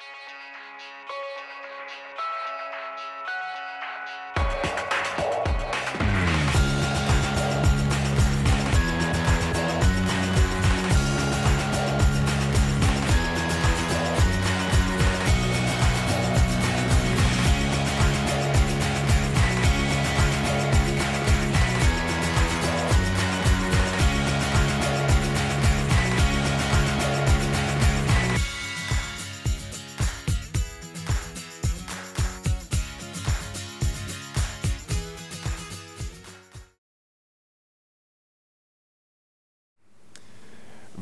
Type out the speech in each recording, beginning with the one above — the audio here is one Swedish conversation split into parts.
Thank you.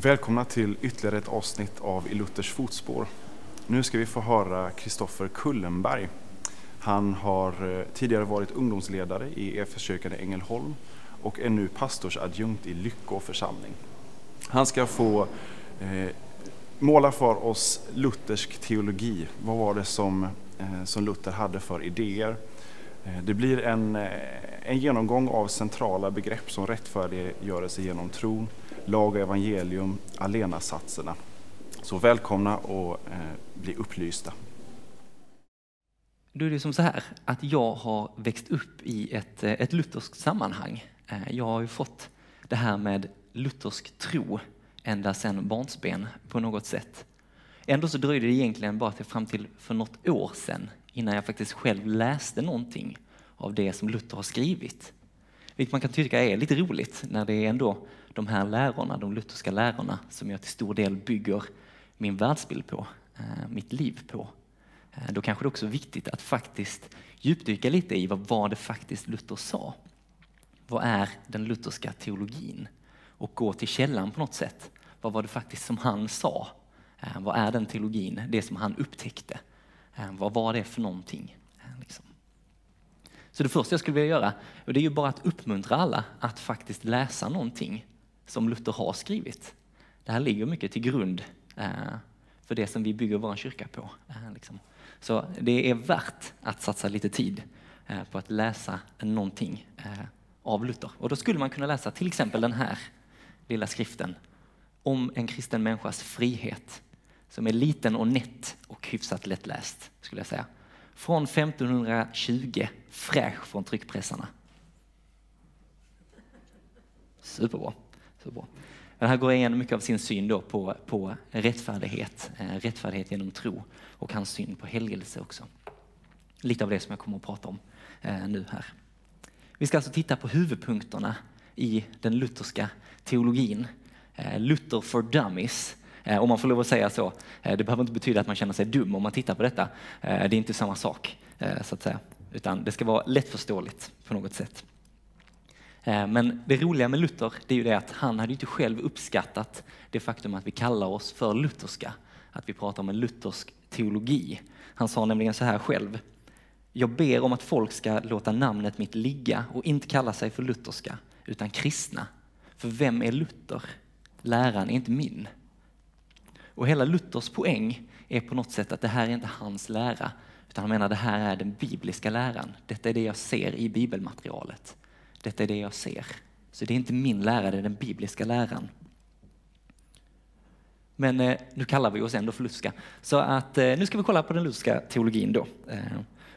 Välkomna till ytterligare ett avsnitt av I Luthers fotspår. Nu ska vi få höra Kristoffer Kullenberg. Han har eh, tidigare varit ungdomsledare i EFS-kyrkan i Ängelholm och är nu pastorsadjunkt i Lyckå församling. Han ska få eh, måla för oss luthersk teologi. Vad var det som, eh, som Luther hade för idéer? Eh, det blir en, eh, en genomgång av centrala begrepp som rättfärdiggörelse genom tron, lag och evangelium, alena-satserna. Så välkomna och eh, bli upplysta. Då är det som så här att jag har växt upp i ett, eh, ett lutherskt sammanhang. Jag har ju fått det här med luthersk tro ända sedan barnsben på något sätt. Ändå så dröjde det egentligen bara till fram till för något år sedan innan jag faktiskt själv läste någonting av det som Luther har skrivit. Vilket man kan tycka är lite roligt när det är ändå de här lärorna, de lutherska lärorna, som jag till stor del bygger min världsbild på, eh, mitt liv på. Eh, då kanske det också är viktigt att faktiskt djupdyka lite i vad var det faktiskt Luther sa. Vad är den lutherska teologin? Och gå till källan på något sätt. Vad var det faktiskt som han sa? Eh, vad är den teologin? Det som han upptäckte. Eh, vad var det för någonting? Eh, liksom. Så det första jag skulle vilja göra, det är ju bara att uppmuntra alla att faktiskt läsa någonting som Luther har skrivit. Det här ligger mycket till grund eh, för det som vi bygger vår kyrka på. Liksom. Så det är värt att satsa lite tid på att läsa någonting av Luther. Och då skulle man kunna läsa till exempel den här lilla skriften om en kristen människas frihet som är liten och nätt och hyfsat lättläst, skulle jag säga. Från 1520, fräsch från tryckpressarna. Superbra. Superbra. Men här går igenom mycket av sin syn då på, på rättfärdighet, eh, rättfärdighet genom tro och hans syn på helgelse också. Lite av det som jag kommer att prata om eh, nu här. Vi ska alltså titta på huvudpunkterna i den lutherska teologin. Eh, Luther for dummies, Eh, om man får lov att säga så. Eh, det behöver inte betyda att man känner sig dum om man tittar på detta. Eh, det är inte samma sak, så att säga. Utan det ska vara lättförståeligt på något sätt. Men det roliga med Luther, det är ju det att han hade inte själv uppskattat det faktum att vi kallar oss för lutherska. Att vi pratar om en luthersk teologi. Han sa nämligen så här själv. Jag ber om att folk ska låta namnet mitt ligga och inte kalla sig för lutherska, utan kristna. För vem är Luther? Läran är inte min. Och hela Luthers poäng är på något sätt att det här är inte hans lära, utan han menar det här är den bibliska läran. Detta är det jag ser i bibelmaterialet. Detta är det jag ser. Så det är inte min lära, det är den bibliska läran. Men eh, nu kallar vi oss ändå för lutherska. Så att eh, nu ska vi kolla på den lutherska teologin då. Eh,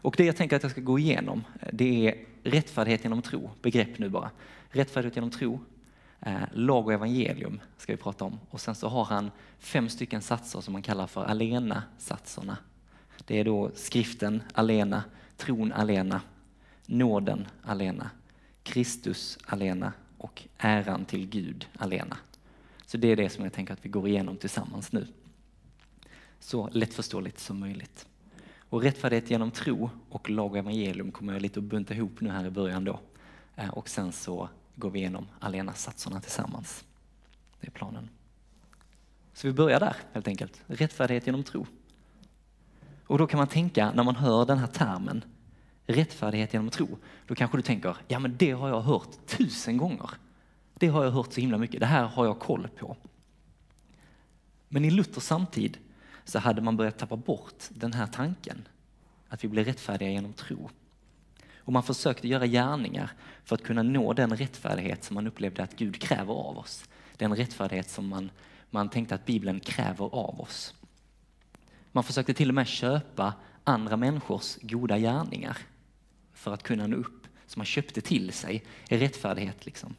och det jag tänker att jag ska gå igenom, eh, det är rättfärdighet genom tro, begrepp nu bara. Rättfärdighet genom tro, Eh, lag och evangelium ska vi prata om. Och sen så har han fem stycken satser som man kallar för alena-satserna. Det är då skriften alena, tron alena, nåden alena, Kristus alena och äran till Gud alena. Så det är det som jag tänker att vi går igenom tillsammans nu. Så lättförståeligt som möjligt. Och rättfärdighet genom tro och lag och evangelium kommer jag lite att bunta ihop nu här i början då. Eh, och sen så går vi igenom alena-satserna tillsammans. Det är planen. Så vi börjar där helt enkelt. Rättfärdighet genom tro. Och då kan man tänka när man hör den här termen rättfärdighet genom tro, då kanske du tänker, ja men det har jag hört tusen gånger. Det har jag hört så himla mycket, det här har jag koll på. Men i Luthers samtid så hade man börjat tappa bort den här tanken, att vi blir rättfärdiga genom tro. Och man försökte göra gärningar för att kunna nå den rättfärdighet som man upplevde att Gud kräver av oss. Den rättfärdighet som man, man tänkte att Bibeln kräver av oss. Man försökte till och med köpa andra människors goda gärningar för att kunna nå upp. Så man köpte till sig rättfärdighet. Liksom.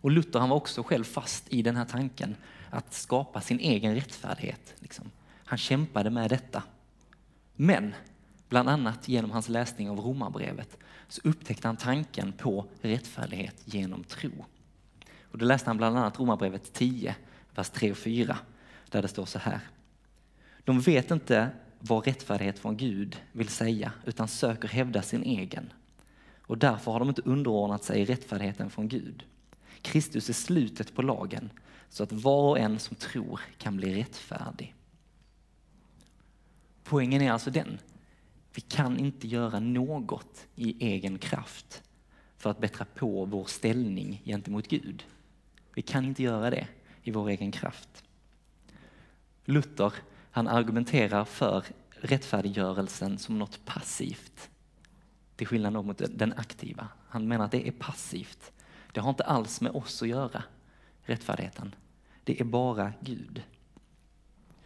Och Luther han var också själv fast i den här tanken att skapa sin egen rättfärdighet. Liksom. Han kämpade med detta. Men bland annat genom hans läsning av Romarbrevet så upptäckte han tanken på rättfärdighet genom tro. Och då läste han bland annat Romarbrevet 10, vers 3 och 4, där det står så här. De vet inte vad rättfärdighet från Gud vill säga, utan söker hävda sin egen. Och därför har de inte underordnat sig rättfärdigheten från Gud. Kristus är slutet på lagen, så att var och en som tror kan bli rättfärdig. Poängen är alltså den, vi kan inte göra något i egen kraft för att bättra på vår ställning gentemot Gud. Vi kan inte göra det i vår egen kraft. Luther han argumenterar för rättfärdiggörelsen som något passivt. Till skillnad mot den aktiva. Han menar att det är passivt. Det har inte alls med oss att göra, rättfärdigheten. Det är bara Gud.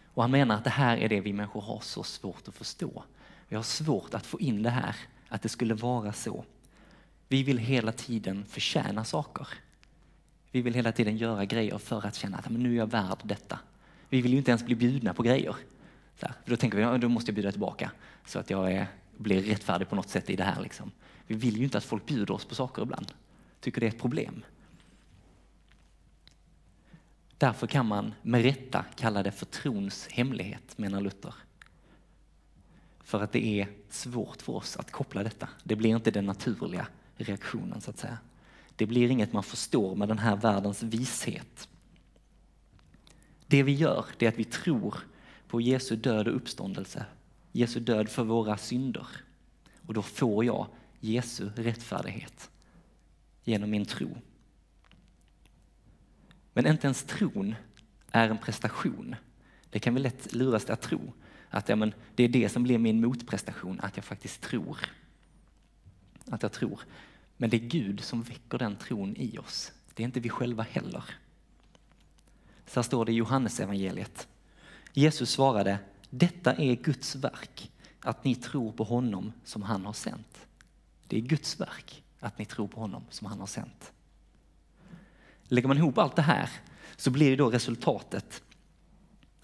Och han menar att det här är det vi människor har så svårt att förstå. Jag har svårt att få in det här, att det skulle vara så. Vi vill hela tiden förtjäna saker. Vi vill hela tiden göra grejer för att känna att men nu är jag värd detta. Vi vill ju inte ens bli bjudna på grejer. Så här, då tänker vi att då måste jag bjuda tillbaka så att jag är, blir rättfärdig på något sätt i det här. Liksom. Vi vill ju inte att folk bjuder oss på saker ibland. Tycker det är ett problem. Därför kan man med rätta kalla det för trons hemlighet, menar Luther. För att det är svårt för oss att koppla detta. Det blir inte den naturliga reaktionen så att säga. Det blir inget man förstår med den här världens vishet. Det vi gör, det är att vi tror på Jesu död och uppståndelse. Jesu död för våra synder. Och då får jag Jesu rättfärdighet genom min tro. Men inte ens tron är en prestation. Det kan vi lätt luras till att tro. Att ja, men det är det som blir min motprestation, att jag faktiskt tror. Att jag tror. Men det är Gud som väcker den tron i oss. Det är inte vi själva heller. Så här står det i Johannesevangeliet. Jesus svarade, detta är Guds verk, att ni tror på honom som han har sänt. Det är Guds verk, att ni tror på honom som han har sänt. Lägger man ihop allt det här så blir då resultatet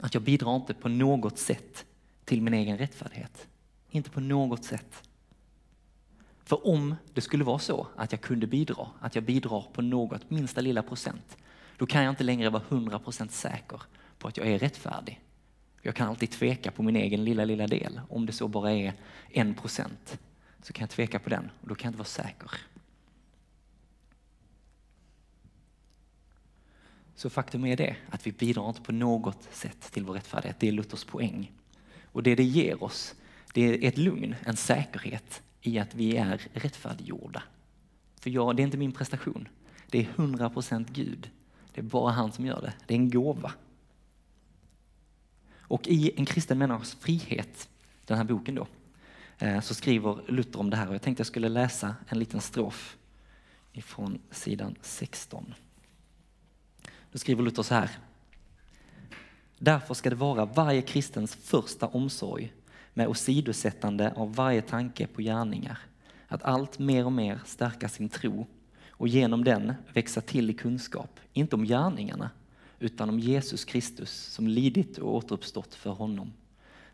att jag bidrar inte på något sätt till min egen rättfärdighet. Inte på något sätt. För om det skulle vara så att jag kunde bidra, att jag bidrar på något minsta lilla procent, då kan jag inte längre vara 100% säker på att jag är rättfärdig. Jag kan alltid tveka på min egen lilla, lilla del. Om det så bara är en procent så kan jag tveka på den och då kan jag inte vara säker. Så faktum är det att vi bidrar inte på något sätt till vår rättfärdighet. Det är Luthers poäng. Och det det ger oss, det är ett lugn, en säkerhet i att vi är rättfärdiggjorda. För jag, det är inte min prestation. Det är 100% Gud. Det är bara han som gör det. Det är en gåva. Och i En kristen människas frihet, den här boken då, eh, så skriver Luther om det här och jag tänkte jag skulle läsa en liten strof ifrån sidan 16. Då skriver Luther så här. Därför ska det vara varje kristens första omsorg med åsidosättande av varje tanke på gärningar, att allt mer och mer stärka sin tro och genom den växa till i kunskap, inte om gärningarna, utan om Jesus Kristus som lidit och återuppstått för honom.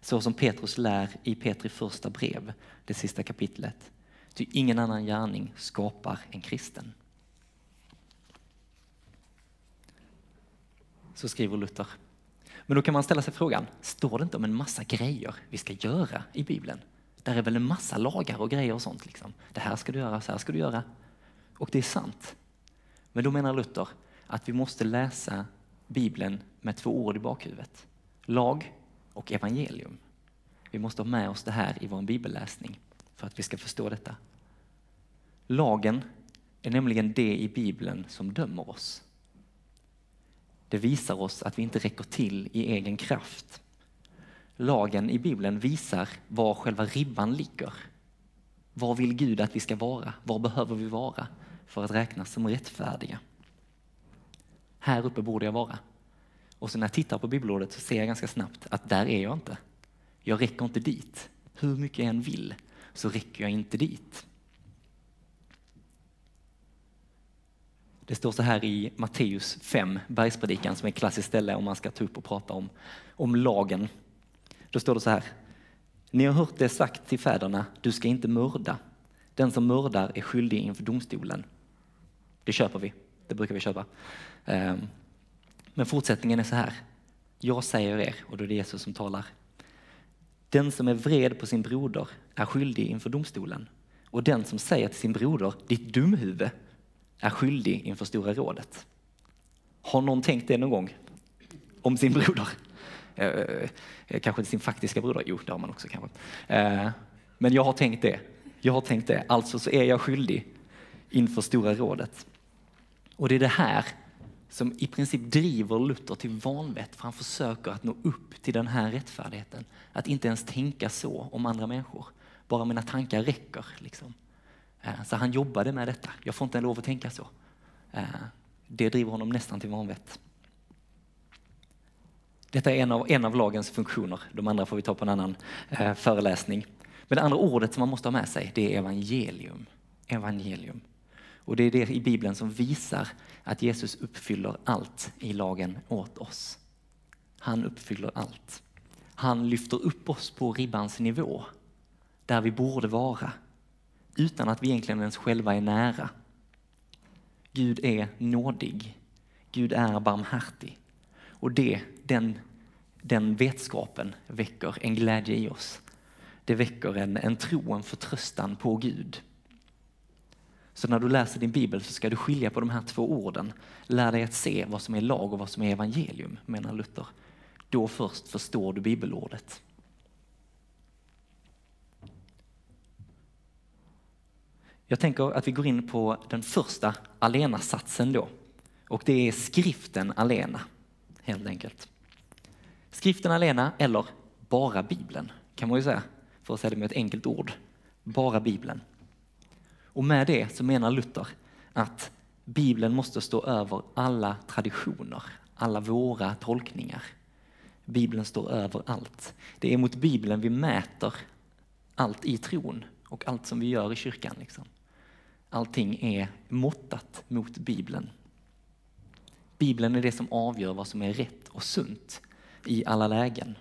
Så som Petrus lär i Petri första brev, det sista kapitlet. Ty ingen annan gärning skapar en kristen. Så skriver Luther. Men då kan man ställa sig frågan, står det inte om en massa grejer vi ska göra i Bibeln? Där är väl en massa lagar och grejer och sånt. Liksom. Det här ska du göra, så här ska du göra. Och det är sant. Men då menar Luther att vi måste läsa Bibeln med två ord i bakhuvudet. Lag och evangelium. Vi måste ha med oss det här i vår bibelläsning för att vi ska förstå detta. Lagen är nämligen det i Bibeln som dömer oss. Det visar oss att vi inte räcker till i egen kraft. Lagen i Bibeln visar var själva ribban ligger. Var vill Gud att vi ska vara? Var behöver vi vara för att räknas som rättfärdiga? Här uppe borde jag vara. Och så när jag tittar på bibelordet så ser jag ganska snabbt att där är jag inte. Jag räcker inte dit. Hur mycket jag än vill så räcker jag inte dit. Det står så här i Matteus 5, bergspredikan som är ett klassiskt ställe om man ska ta upp och prata om, om lagen. Då står det så här. Ni har hört det sagt till fäderna, du ska inte mörda. Den som mördar är skyldig inför domstolen. Det köper vi, det brukar vi köpa. Ehm, men fortsättningen är så här. Jag säger er, och då är det Jesus som talar. Den som är vred på sin broder är skyldig inför domstolen. Och den som säger till sin broder, ditt dumhuvud, är skyldig inför Stora rådet. Har någon tänkt det någon gång? Om sin broder? Eh, eh kanske inte sin faktiska broder? Jo, det har man också kanske. Eh, men jag har tänkt det. Jag har tänkt det. Alltså så är jag skyldig inför Stora rådet. Och det är det här som i princip driver Luther till vanvett för han försöker att nå upp till den här rättfärdigheten. Att inte ens tänka så om andra människor. Bara mina tankar räcker. Liksom. Eh, så han jobbade med detta. Jag får inte lov att tänka så. Eh, det driver honom nästan till vanvett. Detta är en av, en av lagens funktioner. De andra får vi ta på en annan eh, föreläsning. Men det andra ordet som man måste ha med sig, det är evangelium. Evangelium. Och det är det i Bibeln som visar att Jesus uppfyller allt i lagen åt oss. Han uppfyller allt. Han lyfter upp oss på ribbans nivå, där vi borde vara, utan att vi egentligen ens själva är nära. Gud är nådig. Gud är barmhärtig. Och det, den, den vetskapen väcker en glädje i oss. Det väcker en, en tro, en förtröstan på Gud. Så när du läser din bibel så ska du skilja på de här två orden. Lär dig att se vad som är lag och vad som är evangelium, menar Luther. Då först förstår du bibelordet. Jag tänker att vi går in på den första alena-satsen då. Och det är skriften alena, helt enkelt. Skriften alena, eller bara Bibeln, kan man ju säga, för att säga det med ett enkelt ord. Bara Bibeln. Och med det så menar Luther att Bibeln måste stå över alla traditioner, alla våra tolkningar. Bibeln står över allt. Det är mot Bibeln vi mäter allt i tron och allt som vi gör i kyrkan. Liksom. Allting är måttat mot Bibeln. Bibeln är det som avgör vad som är rätt och sunt i alla lägen.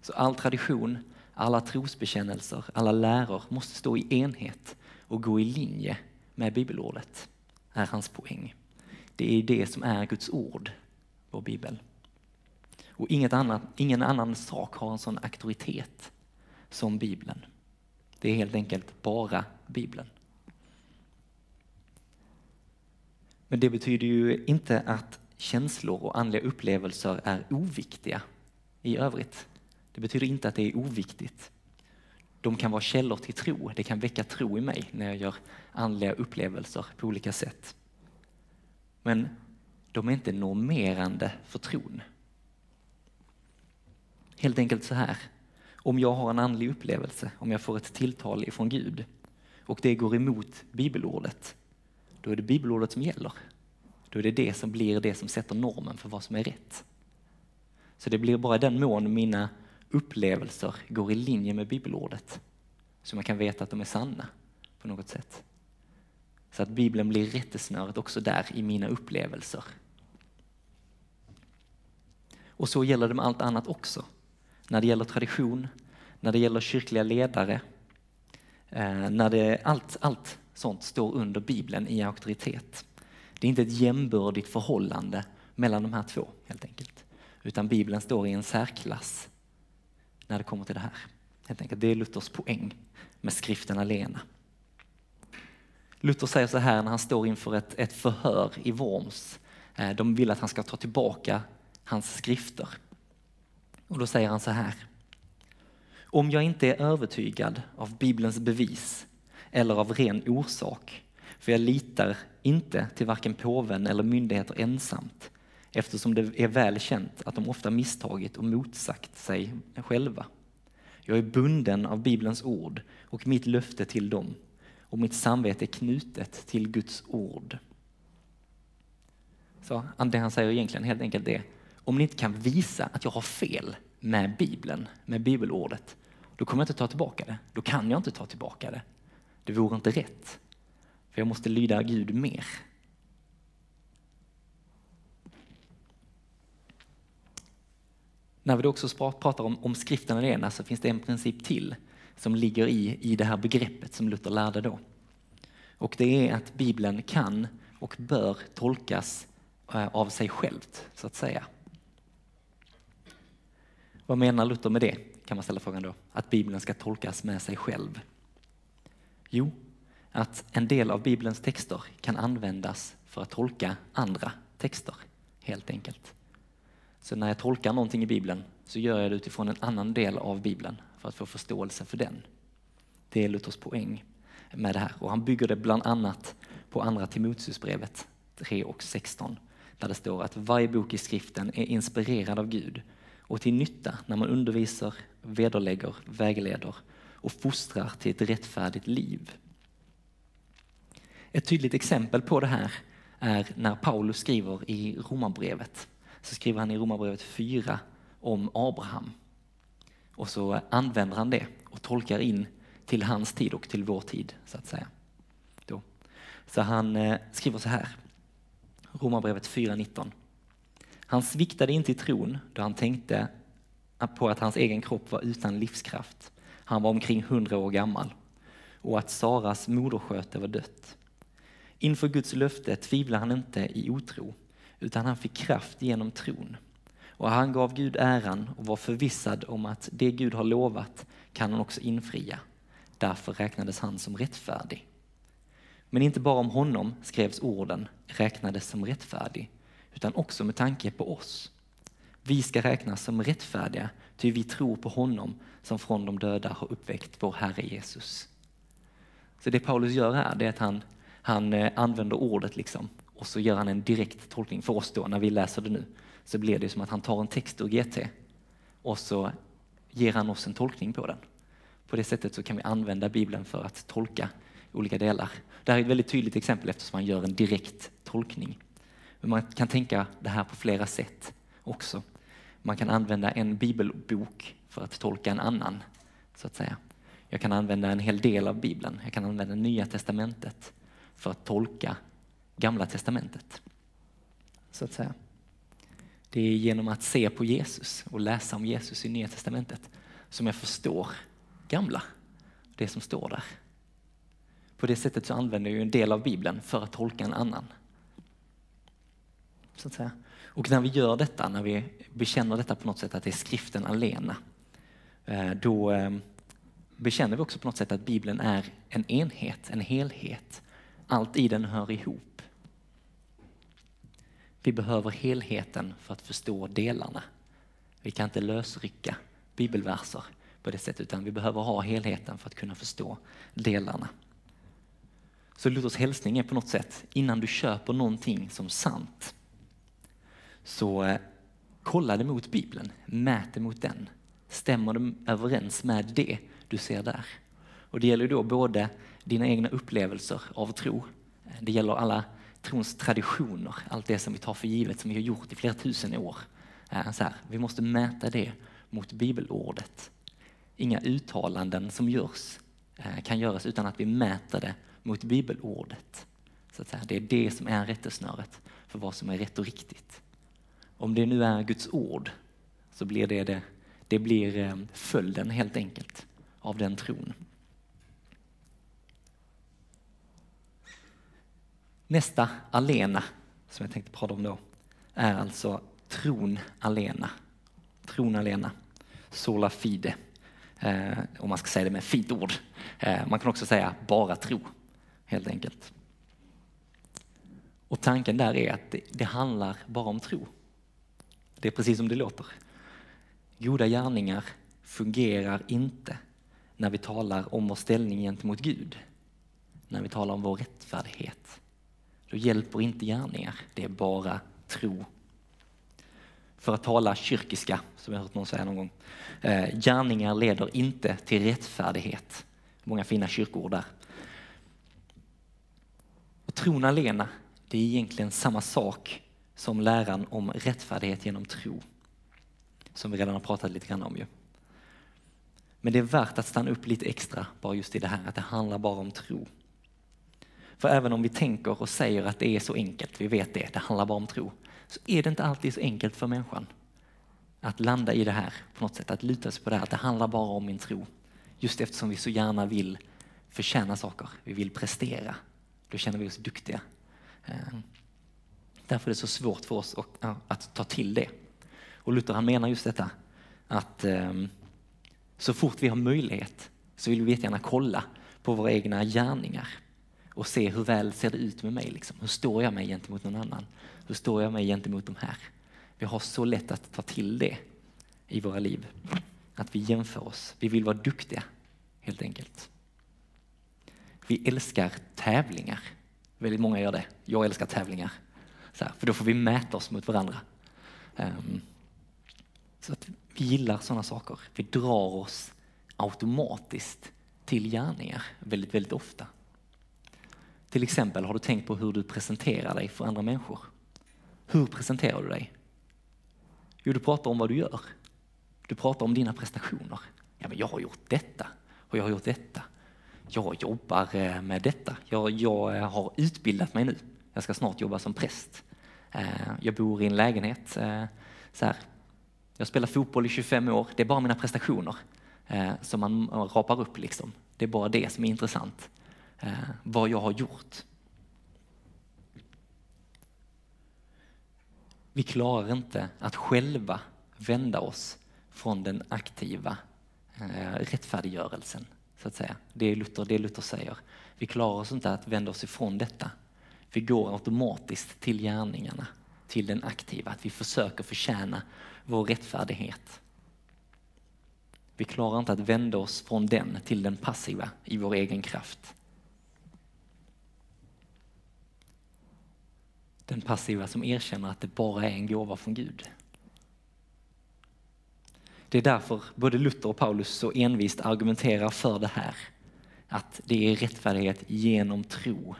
Så all tradition, alla trosbekännelser, alla läror måste stå i enhet och gå i linje med bibelordet, är hans poäng. Det är det som är Guds ord, vår bibel. Och inget annat, ingen annan sak har en sån auktoritet som Bibeln. Det är helt enkelt bara Bibeln. Men det betyder ju inte att känslor och andliga upplevelser är oviktiga i övrigt. Det betyder inte att det är oviktigt. De kan vara källor till tro. Det kan väcka tro i mig när jag gör andliga upplevelser på olika sätt. Men de är inte normerande för tron. Helt enkelt så här. Om jag har en andlig upplevelse, om jag får ett tilltal ifrån Gud och det går emot bibelordet, då är det bibelordet som gäller. Då är det det som blir det som sätter normen för vad som är rätt. Så det blir bara den mån mina upplevelser går i linje med bibelordet. Så man kan veta att de är sanna på något sätt. Så att Bibeln blir rättesnöret också där i mina upplevelser. Och så gäller det med allt annat också. När det gäller tradition, när det gäller kyrkliga ledare, eh, när det, allt, allt sånt står under Bibeln i auktoritet. Det är inte ett jämbördigt förhållande mellan de här två helt enkelt. Utan Bibeln står i en särklass när det kommer till det här. Helt enkelt. Det är Luthers poäng med skriften alena. Luther säger så här när han står inför ett, ett förhör i Worms. Eh, de vill att han ska ta tillbaka hans skrifter. Och då säger han så här. Om jag inte är övertygad av Bibelns bevis eller av ren orsak, för jag litar inte till varken påven eller myndigheter ensamt, eftersom det är väl känt att de ofta misstagit och motsagt sig själva. Jag är bunden av Bibelns ord och mitt löfte till dem och mitt samvete är knutet till Guds ord. Så det han säger egentligen helt enkelt är, om ni inte kan visa att jag har fel med Bibeln, med bibelordet, då kommer jag inte ta tillbaka det. Då kan jag inte ta tillbaka det. Det vore inte rätt. För jag måste lyda Gud mer. När vi då också pratar om, om skriften alena så finns det en princip till som ligger i, i det här begreppet som Luther lärde då. Och det är att Bibeln kan och bör tolkas eh, av sig självt, så att säga. Vad menar Luther med det, kan man ställa frågan då? Att Bibeln ska tolkas med sig själv? Jo, att en del av Bibelns texter kan användas för att tolka andra texter, helt enkelt. Så när jag tolkar någonting i Bibeln så gör jag det utifrån en annan del av Bibeln för att få förståelse för den. Det är Luthers poäng med det här och han bygger det bland annat på andra Timoteusbrevet 3 och 16 där det står att varje bok i skriften är inspirerad av Gud och till nytta när man undervisar, vederlägger, vägleder och fostrar till ett rättfärdigt liv. Ett tydligt exempel på det här är när Paulus skriver i Romarbrevet. Så skriver han i Romarbrevet 4 om Abraham. Och så använder han det och tolkar in till hans tid och till vår tid, så att säga. Då. Så han eh, skriver så här, Romarbrevet 4.19. Han sviktade inte i tron då han tänkte på att hans egen kropp var utan livskraft. Han var omkring hundra år gammal och att Saras modersköte var dött. Inför Guds löfte tvivlade han inte i otro, utan han fick kraft genom tron. Och han gav Gud äran och var förvissad om att det Gud har lovat kan han också infria. Därför räknades han som rättfärdig. Men inte bara om honom skrevs orden räknades som rättfärdig, utan också med tanke på oss. Vi ska räknas som rättfärdiga, ty vi tror på honom som från de döda har uppväckt vår Herre Jesus. Så det Paulus gör här, det är att han, han eh, använder ordet liksom, och så gör han en direkt tolkning för oss då, när vi läser det nu. Så blir det som att han tar en text ur GT och så ger han oss en tolkning på den. På det sättet så kan vi använda Bibeln för att tolka olika delar. Det här är ett väldigt tydligt exempel eftersom man gör en direkt tolkning. Men man kan tänka det här på flera sätt också. Man kan använda en bibelbok för att tolka en annan, så att säga. Jag kan använda en hel del av Bibeln. Jag kan använda Nya Testamentet för att tolka Gamla Testamentet. Så att säga. Det är genom att se på Jesus och läsa om Jesus i Nya Testamentet som jag förstår Gamla, det som står där. På det sättet så använder jag en del av Bibeln för att tolka en annan. Så att säga. Och när vi gör detta, när vi bekänner detta på något sätt att det är skriften alena, eh, då eh, bekänner vi också på något sätt att Bibeln är en enhet, en helhet. Allt i den hör ihop. Vi behöver helheten för att förstå delarna. Vi kan inte lösrycka bibelverser på det sättet, utan vi behöver ha helheten för att kunna förstå delarna. Så Luthers hälsning är på något sätt, innan du köper någonting som sant, så eh, kolla det mot Bibeln, mät det mot den. Stämmer det överens med det du ser där? Och det gäller då både dina egna upplevelser av tro, det gäller alla trons traditioner, allt det som vi tar för givet, som vi har gjort i flera tusen år. Eh, så här, vi måste mäta det mot bibelordet. Inga uttalanden som görs eh, kan göras utan att vi mäter det mot bibelordet. Så att säga. Det är det som är rättesnöret för vad som är rätt och riktigt. Om det nu är Guds ord så blir det, det, det blir eh, följden helt enkelt av den tron. Nästa alena som jag tänkte prata om då är alltså tron alena. Tron alena. Sola fide. Eh, om man ska säga det med fint ord. Eh, man kan också säga bara tro helt enkelt. Och tanken där är att det, det handlar bara om tro. Det är precis som det låter. Goda gärningar fungerar inte när vi talar om vår ställning gentemot Gud. När vi talar om vår rättfärdighet. Då hjälper inte gärningar, det är bara tro. För att tala kyrkiska, som jag hört någon säga någon gång. Eh, gärningar leder inte till rättfärdighet. Många fina kyrkord där. Och tron alena, det är egentligen samma sak som läran om rättfärdighet genom tro. Som vi redan har pratat lite grann om ju. Men det är värt att stanna upp lite extra bara just i det här att det handlar bara om tro. För även om vi tänker och säger att det är så enkelt, vi vet det, det handlar bara om tro, så är det inte alltid så enkelt för människan att landa i det här på något sätt, att luta sig på det här, att det handlar bara om min tro. Just eftersom vi så gärna vill förtjäna saker, vi vill prestera. Då känner vi oss duktiga. Eh, Därför är det så svårt för oss att ta till det. Och Luther han menar just detta, att ehm, så fort vi har möjlighet så vill vi gärna kolla på våra egna gärningar och se hur väl ser det ut med mig. Liksom. Hur står jag mig gentemot någon annan? Hur står jag mig gentemot de här? Vi har så lätt att ta till det i våra liv. Att vi jämför oss. Vi vill vara duktiga, helt enkelt. Vi älskar tävlingar. Väldigt många gör det. Jag älskar tävlingar. Så här, för då får vi mäta oss mot varandra. Um, så att vi gillar sådana saker. Vi drar oss automatiskt till gärningar väldigt, väldigt ofta. Till exempel, har du tänkt på hur du presenterar dig för andra människor? Hur presenterar du dig? Jo, du pratar om vad du gör. Du pratar om dina prestationer. Ja, men jag har gjort detta och jag har gjort detta. Jag jobbar eh, med detta. Jag, jag eh, har utbildat mig nu. Jag ska snart jobba som präst. Eh, jag bor i en lägenhet. Eh, så här. Jag spelar fotboll i 25 år. Det är bara mina prestationer eh, som man rapar upp. Liksom. Det är bara det som är intressant. Vad jag har gjort. Vi klarar inte att själva vända oss från den aktiva rättfärdiggörelsen. Så att säga. Det är Luther, det Luther säger. Vi klarar oss inte att vända oss ifrån detta. Vi går automatiskt till gärningarna, till den aktiva, att vi försöker förtjäna vår rättfärdighet. Vi klarar inte att vända oss från den till den passiva i vår egen kraft. Den passiva som erkänner att det bara är en gåva från Gud. Det är därför både Luther och Paulus så envist argumenterar för det här. Att det är rättfärdighet genom tro.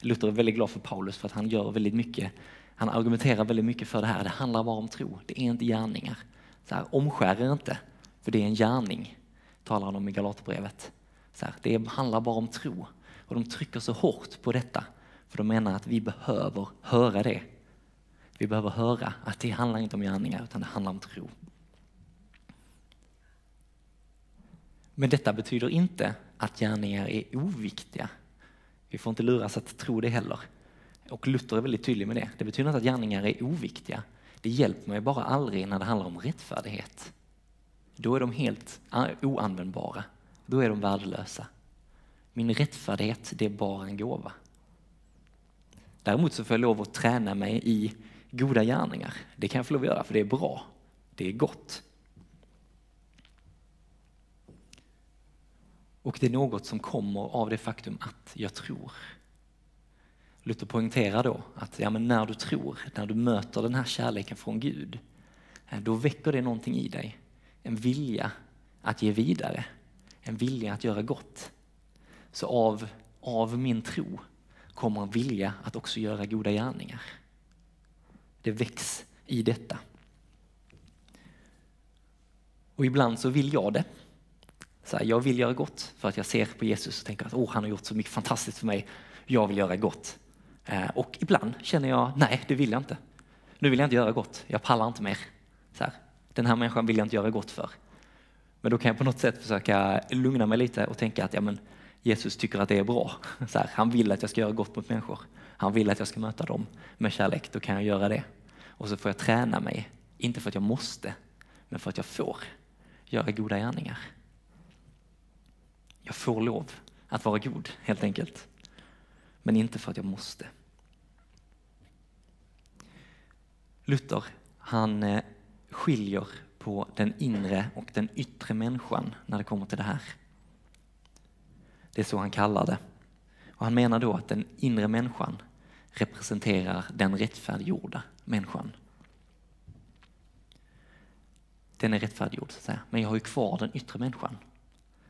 Luther är väldigt glad för Paulus för att han gör väldigt mycket. Han argumenterar väldigt mycket för det här. Det handlar bara om tro. Det är inte gärningar. Så här, omskär er inte, för det är en gärning. Talar han om i Galaterbrevet. Så här, det handlar bara om tro. Och de trycker så hårt på detta för de menar att vi behöver höra det. Vi behöver höra att det handlar inte om gärningar utan det handlar om tro. Men detta betyder inte att gärningar är oviktiga. Vi får inte luras att tro det heller. Och Luther är väldigt tydlig med det. Det betyder inte att gärningar är oviktiga. Det hjälper mig bara aldrig när det handlar om rättfärdighet. Då är de helt oanvändbara. Då är de värdelösa. Min rättfärdighet, det är bara en gåva. Däremot så får jag lov att träna mig i goda gärningar. Det kan jag få lov att göra för det är bra. Det är gott. Och det är något som kommer av det faktum att jag tror. Luther poängterar då att ja, men när du tror, när du möter den här kärleken från Gud, eh, då väcker det någonting i dig. En vilja att ge vidare, en vilja att göra gott. Så av, av min tro kommer en vilja att också göra goda gärningar. Det väcks i detta. Och ibland så vill jag det. Så här, jag vill göra gott för att jag ser på Jesus och tänker att oh, han har gjort så mycket fantastiskt för mig. Jag vill göra gott. Eh, och ibland känner jag, nej det vill jag inte. Nu vill jag inte göra gott, jag pallar inte mer. Så här, den här människan vill jag inte göra gott för. Men då kan jag på något sätt försöka lugna mig lite och tänka att ja, men, Jesus tycker att det är bra. Så här, han vill att jag ska göra gott mot människor. Han vill att jag ska möta dem med kärlek. Då kan jag göra det. Och så får jag träna mig, inte för att jag måste, men för att jag får göra goda gärningar. Jag får lov att vara god, helt enkelt. Men inte för att jag måste. Luther, han eh, skiljer på den inre och den yttre människan när det kommer till det här. Det är så han kallar det. Och han menar då att den inre människan representerar den rättfärdiggjorda människan. Den är rättfärdiggjord, så att säga. men jag har ju kvar den yttre människan.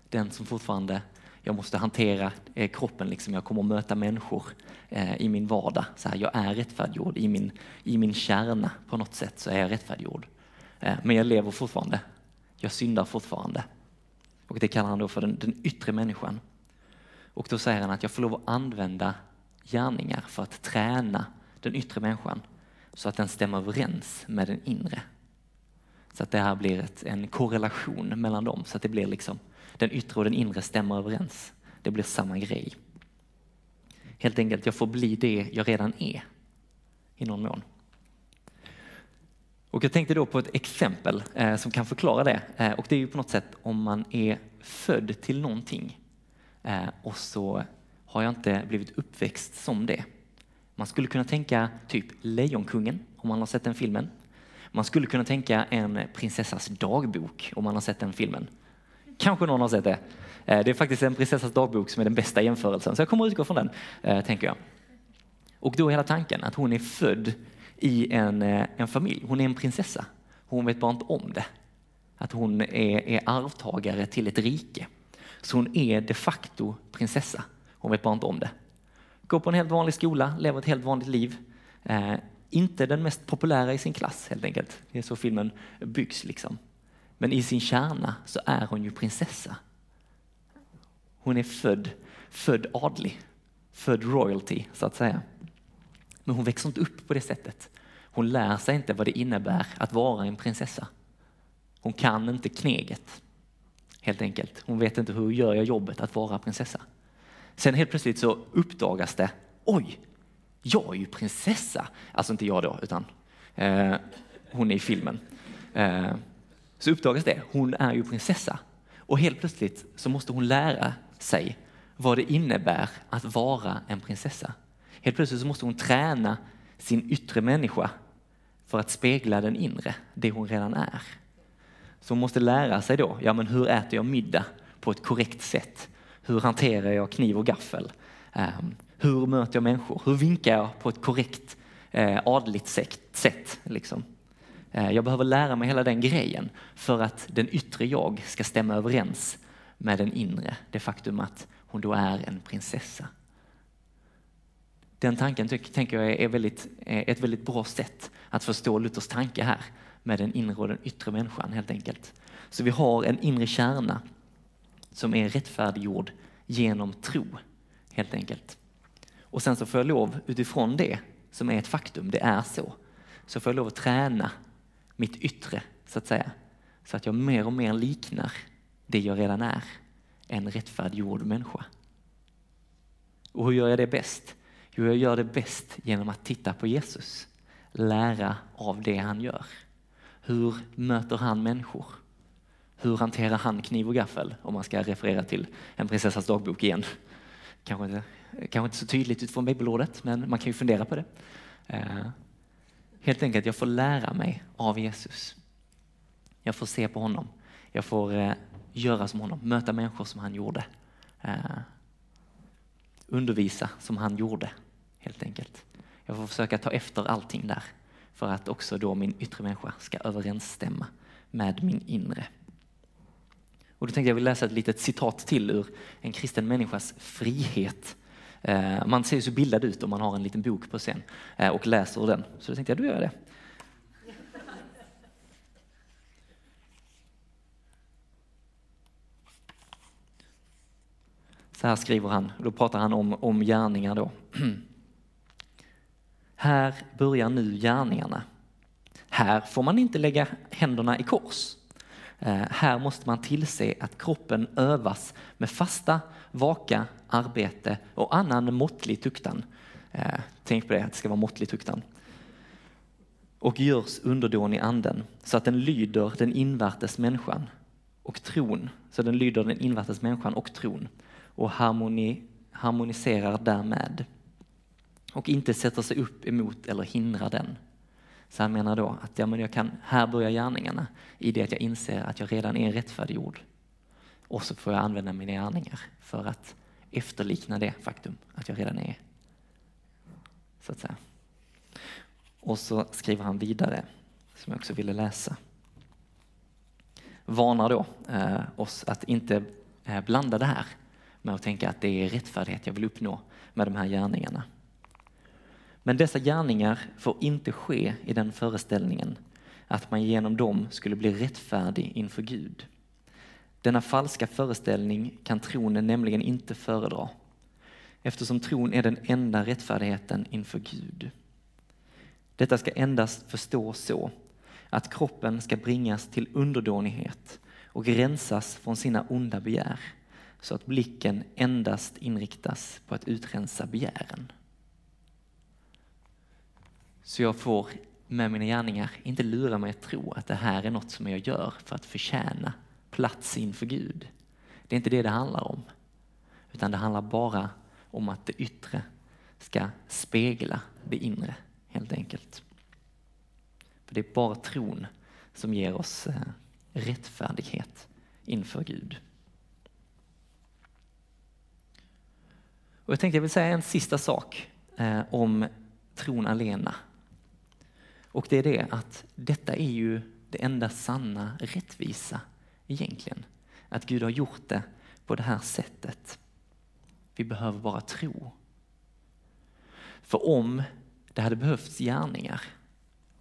Den som fortfarande, jag måste hantera eh, kroppen, liksom. jag kommer att möta människor eh, i min vardag. Så här, jag är rättfärdiggjord i min, i min kärna på något sätt så är jag rättfärdiggjord. Eh, men jag lever fortfarande, jag syndar fortfarande. Och det kallar han då för den, den yttre människan. Och då säger han att jag får lov att använda gärningar för att träna den yttre människan så att den stämmer överens med den inre. Så att det här blir ett, en korrelation mellan dem, så att det blir liksom den yttre och den inre stämmer överens. Det blir samma grej. Helt enkelt, jag får bli det jag redan är i någon mån. Och jag tänkte då på ett exempel eh, som kan förklara det. Eh, och det är ju på något sätt om man är född till någonting eh, och så har jag inte blivit uppväxt som det. Man skulle kunna tänka typ Lejonkungen, om man har sett den filmen. Man skulle kunna tänka en prinsessas dagbok, om man har sett den filmen. Kanske någon har sett det. Eh, det är faktiskt en prinsessas dagbok som är den bästa jämförelsen, så jag kommer att utgå från den, eh, tänker jag. Och då är hela tanken att hon är född i en, eh, en familj. Hon är en prinsessa. Hon vet bara inte om det. Att hon är, är arvtagare till ett rike. Så hon är de facto prinsessa. Hon vet bara inte om det. Går på en helt vanlig skola, lever ett helt vanligt liv. Eh, inte den mest populära i sin klass helt enkelt. Det är så filmen byggs liksom. Men i sin kärna så är hon ju prinsessa. Hon är född, född adlig, född royalty så att säga. Men hon växer inte upp på det sättet. Hon lär sig inte vad det innebär att vara en prinsessa. Hon kan inte kneget, helt enkelt. Hon vet inte hur gör jag jobbet att vara prinsessa. Sen helt plötsligt så uppdagas det, oj, jag är ju prinsessa. Alltså inte jag då, utan eh, hon är i filmen. Eh, så uppdagas det, hon är ju prinsessa. Och helt plötsligt så måste hon lära sig vad det innebär att vara en prinsessa. Helt plötsligt så måste hon träna sin yttre människa för att spegla den inre, det hon redan är. Så hon måste lära sig då, ja men hur äter jag middag på ett korrekt sätt? Hur hanterar jag kniv och gaffel? Um, hur möter jag människor? Hur vinkar jag på ett korrekt eh, adligt sätt? Liksom? Eh, jag behöver lära mig hela den grejen för att den yttre jag ska stämma överens med den inre. Det faktum att hon då är en prinsessa. Den tanken tänker jag är väldigt, eh, ett väldigt bra sätt att förstå Luthers tanke här med den inre och den yttre människan helt enkelt. Så vi har en inre kärna som är rättfärdiggjord genom tro helt enkelt. Och sen så får jag lov utifrån det som är ett faktum, det är så, så får jag lov att träna mitt yttre så att säga. Så att jag mer och mer liknar det jag redan är, en rättfärdiggjord människa. Och hur gör jag det bäst? Jo, jag gör det bäst genom att titta på Jesus, lära av det han gör. Hur möter han människor? Hur hanterar han kniv och gaffel? Om man ska referera till en prinsessas dagbok igen. Kanske inte, kanske inte så tydligt utifrån bibelordet, men man kan ju fundera på det. Eh, Helt enkelt, jag får lära mig av Jesus. Jag får se på honom. Jag får eh, göra som honom, möta människor som han gjorde. Eh, undervisa som han gjorde, helt enkelt. Jag får försöka ta efter allting där för att också då min yttre människa ska överensstämma med min inre. Och då tänkte jag vill läsa ett litet citat till ur En kristen människas frihet. Eh, man ser ju så bildad ut om man har en liten bok på scen eh, och läser ur den. Så då tänkte jag, då gör jag det. Så här skriver han, då pratar han om, om gärningar då. Här börjar nu gärningarna. Här får man inte lägga händerna i kors. Eh, här måste man tillse att kroppen övas med fasta, vaka arbete och annan måttlig tuktan. Eh, tänk på det, att det ska vara måttlig tuktan. Och görs underdånig anden så att den lyder den invärtes människan och tron, så den lyder den invärtes människan och tron och harmoni, harmoniserar därmed och inte sätter sig upp emot eller hindrar den. Så han menar då att ja, men jag kan, här börjar gärningarna i det att jag inser att jag redan är rättfärdiggjord. Och så får jag använda mina gärningar för att efterlikna det faktum att jag redan är. Så att säga. Och så skriver han vidare, som jag också ville läsa. Varnar då eh, oss att inte eh, blanda det här med att tänka att det är rättfärdighet jag vill uppnå med de här gärningarna. Men dessa gärningar får inte ske i den föreställningen att man genom dem skulle bli rättfärdig inför Gud. Denna falska föreställning kan tronen nämligen inte föredra eftersom tron är den enda rättfärdigheten inför Gud. Detta ska endast förstås så att kroppen ska bringas till underdånighet och rensas från sina onda begär så att blicken endast inriktas på att utrensa begären. Så jag får med mina gärningar inte lura mig att tro att det här är något som jag gör för att förtjäna plats inför Gud. Det är inte det det handlar om. Utan det handlar bara om att det yttre ska spegla det inre, helt enkelt. För det är bara tron som ger oss eh, rättfärdighet inför Gud. Och jag tänkte jag vill säga en sista sak eh, om tron alena. Och det är det att detta är ju det enda sanna rättvisa egentligen. Att Gud har gjort det på det här sättet. Vi behöver bara tro. För om det hade behövts gärningar,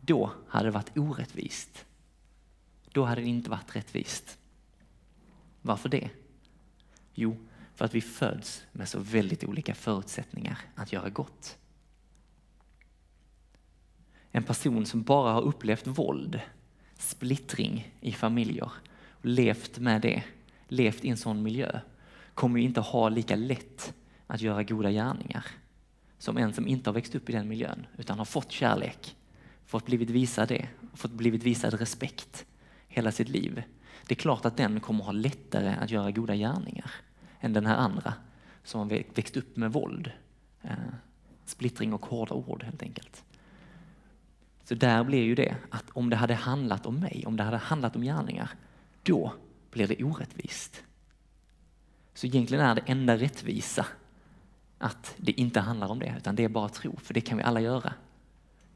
då hade det varit orättvist. Då hade det inte varit rättvist. Varför det? Jo, för att vi föds med så väldigt olika förutsättningar att göra gott. En person som bara har upplevt våld, splittring i familjer, och levt med det, levt i en sån miljö, kommer ju inte ha lika lätt att göra goda gärningar som en som inte har växt upp i den miljön utan har fått kärlek, fått blivit visad det, fått blivit visad respekt hela sitt liv. Det är klart att den kommer ha lättare att göra goda gärningar än den här andra som har växt upp med våld. Eh, splittring och hårda ord helt enkelt. Så där blir ju det att om det hade handlat om mig, om det hade handlat om gärningar, då blir det orättvist. Så egentligen är det enda rättvisa att det inte handlar om det, utan det är bara tro, för det kan vi alla göra.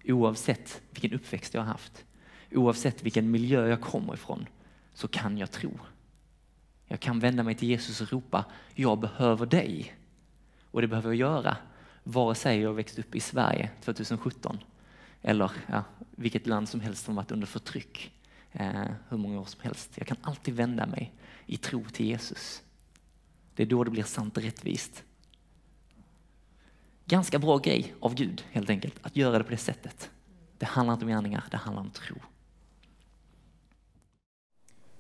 Oavsett vilken uppväxt jag har haft, oavsett vilken miljö jag kommer ifrån, så kan jag tro. Jag kan vända mig till Jesus och ropa, jag behöver dig. Och det behöver jag göra, vare sig jag växt upp i Sverige 2017 eller ja, vilket land som helst som varit under förtryck eh, hur många år som helst. Jag kan alltid vända mig i tro till Jesus. Det är då det blir sant och rättvist. Ganska bra grej av Gud helt enkelt, att göra det på det sättet. Det handlar inte om gärningar, det handlar om tro.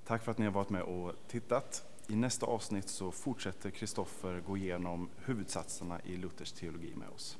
Tack för att ni har varit med och tittat. I nästa avsnitt så fortsätter Kristoffer gå igenom huvudsatserna i Luthers teologi med oss.